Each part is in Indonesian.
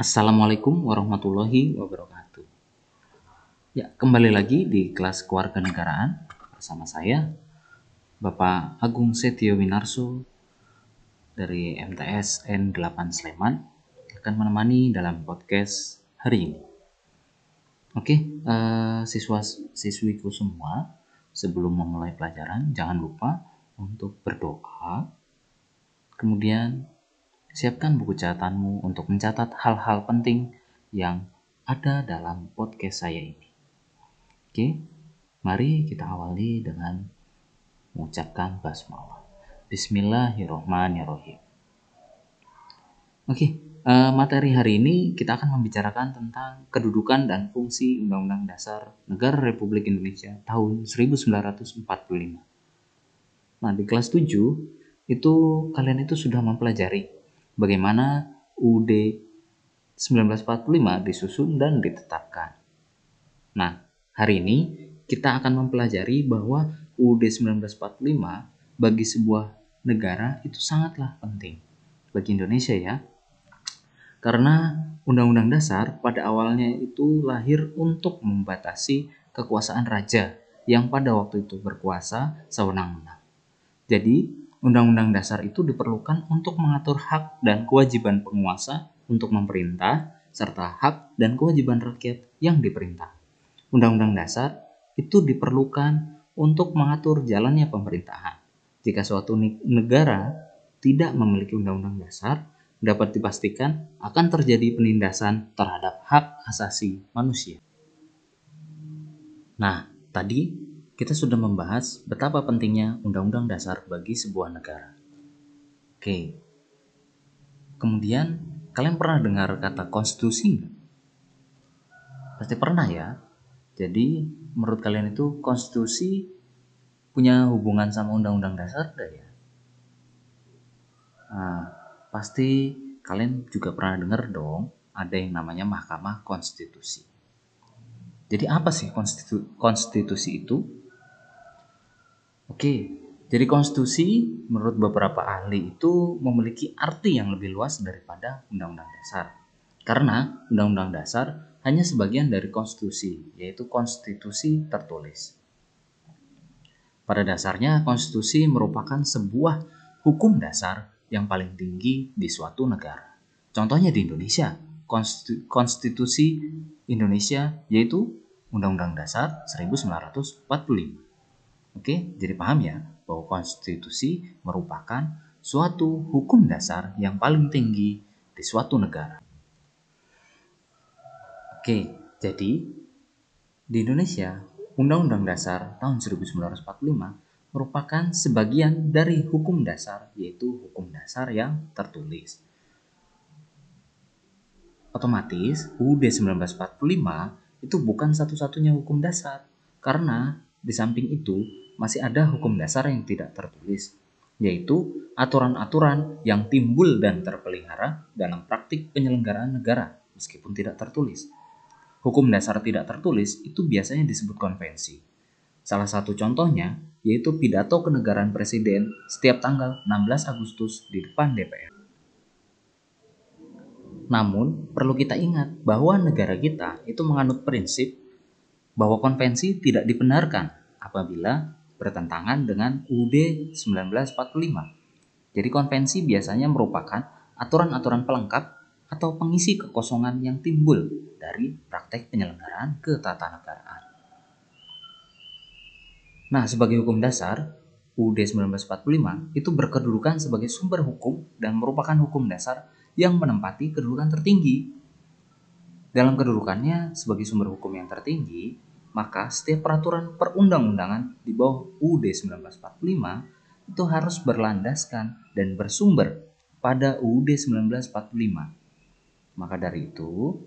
Assalamualaikum warahmatullahi wabarakatuh. Ya, kembali lagi di kelas kewarganegaraan bersama saya Bapak Agung Setio Winarso dari MTS N8 Sleman akan menemani dalam podcast hari ini. Oke, uh, siswa siswiku semua, sebelum memulai pelajaran jangan lupa untuk berdoa. Kemudian Siapkan buku catatanmu untuk mencatat hal-hal penting yang ada dalam podcast saya ini. Oke, mari kita awali dengan mengucapkan basmalah. Bismillahirrohmanirrohim. Oke, uh, materi hari ini kita akan membicarakan tentang kedudukan dan fungsi Undang-Undang Dasar Negara Republik Indonesia tahun 1945. Nah, di kelas 7 itu kalian itu sudah mempelajari bagaimana UUD 1945 disusun dan ditetapkan. Nah, hari ini kita akan mempelajari bahwa UUD 1945 bagi sebuah negara itu sangatlah penting bagi Indonesia ya. Karena Undang-Undang Dasar pada awalnya itu lahir untuk membatasi kekuasaan raja yang pada waktu itu berkuasa sewenang-wenang. Jadi, Undang-undang dasar itu diperlukan untuk mengatur hak dan kewajiban penguasa untuk memerintah, serta hak dan kewajiban rakyat yang diperintah. Undang-undang dasar itu diperlukan untuk mengatur jalannya pemerintahan. Jika suatu negara tidak memiliki undang-undang dasar, dapat dipastikan akan terjadi penindasan terhadap hak asasi manusia. Nah, tadi kita sudah membahas betapa pentingnya Undang-Undang Dasar bagi sebuah negara. Oke. Kemudian, kalian pernah dengar kata konstitusi Pasti pernah ya. Jadi, menurut kalian itu konstitusi punya hubungan sama Undang-Undang Dasar enggak ya? Nah, pasti kalian juga pernah dengar dong ada yang namanya Mahkamah Konstitusi. Jadi apa sih konstitu konstitusi itu? Oke, jadi konstitusi menurut beberapa ahli itu memiliki arti yang lebih luas daripada undang-undang dasar. Karena undang-undang dasar hanya sebagian dari konstitusi, yaitu konstitusi tertulis. Pada dasarnya, konstitusi merupakan sebuah hukum dasar yang paling tinggi di suatu negara. Contohnya di Indonesia, konstitusi Indonesia yaitu Undang-Undang Dasar 1945. Oke, jadi paham ya bahwa konstitusi merupakan suatu hukum dasar yang paling tinggi di suatu negara. Oke, jadi di Indonesia Undang-Undang Dasar tahun 1945 merupakan sebagian dari hukum dasar yaitu hukum dasar yang tertulis. Otomatis UUD 1945 itu bukan satu-satunya hukum dasar karena di samping itu, masih ada hukum dasar yang tidak tertulis, yaitu aturan-aturan yang timbul dan terpelihara dalam praktik penyelenggaraan negara meskipun tidak tertulis. Hukum dasar tidak tertulis itu biasanya disebut konvensi. Salah satu contohnya yaitu pidato kenegaraan presiden setiap tanggal 16 Agustus di depan DPR. Namun, perlu kita ingat bahwa negara kita itu menganut prinsip bahwa konvensi tidak dibenarkan apabila bertentangan dengan UUD 1945. Jadi konvensi biasanya merupakan aturan-aturan pelengkap atau pengisi kekosongan yang timbul dari praktek penyelenggaraan ketatanegaraan. Nah, sebagai hukum dasar, UUD 1945 itu berkedudukan sebagai sumber hukum dan merupakan hukum dasar yang menempati kedudukan tertinggi. Dalam kedudukannya sebagai sumber hukum yang tertinggi, maka setiap peraturan perundang-undangan di bawah UUD 1945 itu harus berlandaskan dan bersumber pada UUD 1945. Maka dari itu,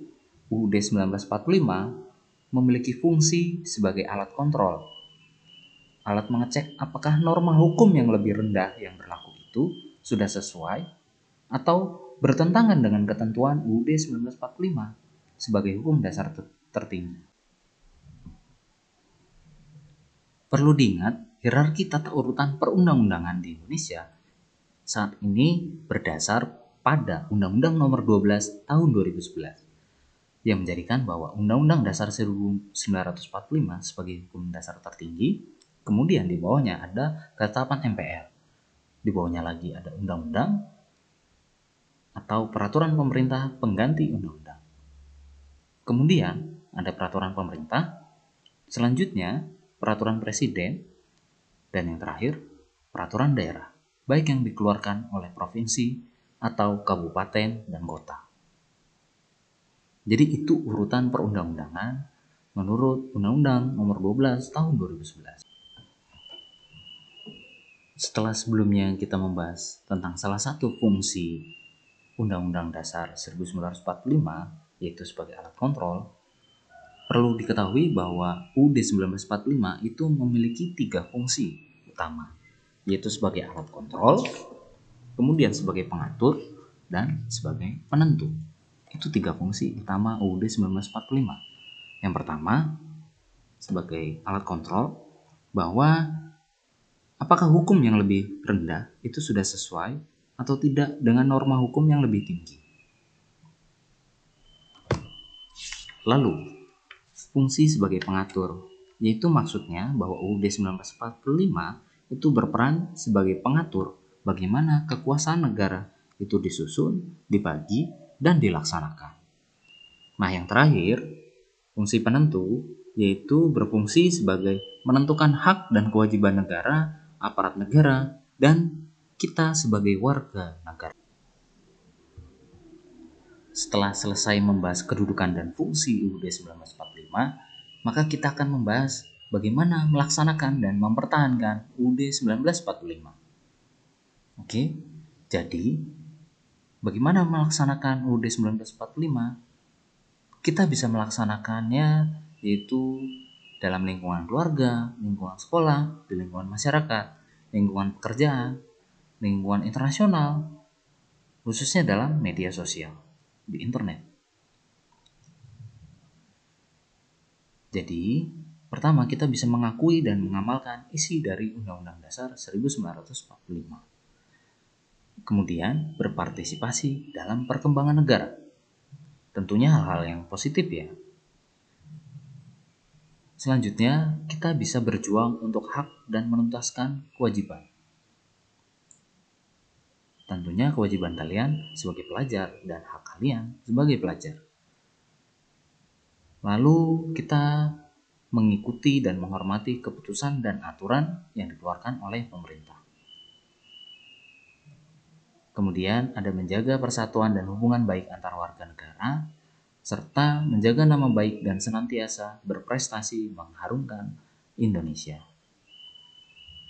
UUD 1945 memiliki fungsi sebagai alat kontrol. Alat mengecek apakah norma hukum yang lebih rendah yang berlaku itu sudah sesuai atau bertentangan dengan ketentuan UUD 1945 sebagai hukum dasar tertinggi. Perlu diingat, hierarki tata urutan perundang-undangan di Indonesia saat ini berdasar pada Undang-Undang Nomor 12 Tahun 2011 yang menjadikan bahwa Undang-Undang Dasar 1945 sebagai hukum dasar tertinggi, kemudian di bawahnya ada ketetapan MPR. Di bawahnya lagi ada undang-undang atau peraturan pemerintah pengganti undang-undang. Kemudian ada peraturan pemerintah, selanjutnya peraturan presiden, dan yang terakhir peraturan daerah, baik yang dikeluarkan oleh provinsi atau kabupaten dan kota. Jadi itu urutan perundang-undangan menurut Undang-Undang Nomor 12 Tahun 2011. Setelah sebelumnya kita membahas tentang salah satu fungsi Undang-Undang Dasar 1945 yaitu sebagai alat kontrol, perlu diketahui bahwa UUD 1945 itu memiliki tiga fungsi utama, yaitu sebagai alat kontrol, kemudian sebagai pengatur, dan sebagai penentu. Itu tiga fungsi utama UUD 1945. Yang pertama, sebagai alat kontrol, bahwa apakah hukum yang lebih rendah itu sudah sesuai atau tidak dengan norma hukum yang lebih tinggi. Lalu, fungsi sebagai pengatur, yaitu maksudnya bahwa UUD 1945 itu berperan sebagai pengatur bagaimana kekuasaan negara itu disusun, dibagi, dan dilaksanakan. Nah, yang terakhir, fungsi penentu yaitu berfungsi sebagai menentukan hak dan kewajiban negara, aparat negara, dan kita sebagai warga negara. Setelah selesai membahas kedudukan dan fungsi UUD 1945, maka kita akan membahas bagaimana melaksanakan dan mempertahankan UUD 1945. Oke, jadi bagaimana melaksanakan UUD 1945? Kita bisa melaksanakannya yaitu dalam lingkungan keluarga, lingkungan sekolah, di lingkungan masyarakat, lingkungan pekerjaan, lingkungan internasional, khususnya dalam media sosial, di internet. Jadi, pertama kita bisa mengakui dan mengamalkan isi dari Undang-Undang Dasar 1945 kemudian berpartisipasi dalam perkembangan negara. Tentunya hal-hal yang positif ya. Selanjutnya, kita bisa berjuang untuk hak dan menuntaskan kewajiban. Tentunya kewajiban kalian sebagai pelajar dan hak kalian sebagai pelajar. Lalu kita mengikuti dan menghormati keputusan dan aturan yang dikeluarkan oleh pemerintah. Kemudian ada menjaga persatuan dan hubungan baik antar warga negara, serta menjaga nama baik dan senantiasa berprestasi mengharumkan Indonesia.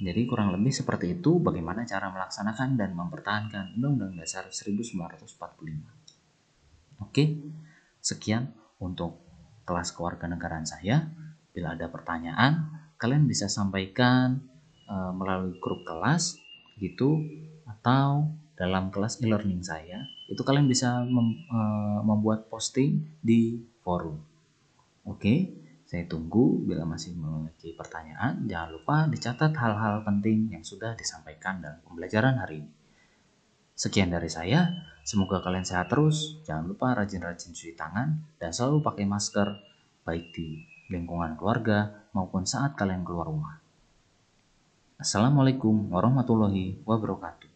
Jadi kurang lebih seperti itu bagaimana cara melaksanakan dan mempertahankan Undang-Undang Dasar 1945. Oke, sekian untuk kelas kewarganegaraan saya. Bila ada pertanyaan, kalian bisa sampaikan uh, melalui grup kelas gitu atau dalam kelas e-learning saya itu kalian bisa mem, uh, membuat posting di forum. Oke, saya tunggu bila masih memiliki pertanyaan. Jangan lupa dicatat hal-hal penting yang sudah disampaikan dalam pembelajaran hari ini. Sekian dari saya, semoga kalian sehat terus. Jangan lupa rajin-rajin cuci tangan dan selalu pakai masker baik di lingkungan keluarga maupun saat kalian keluar rumah. Assalamualaikum warahmatullahi wabarakatuh.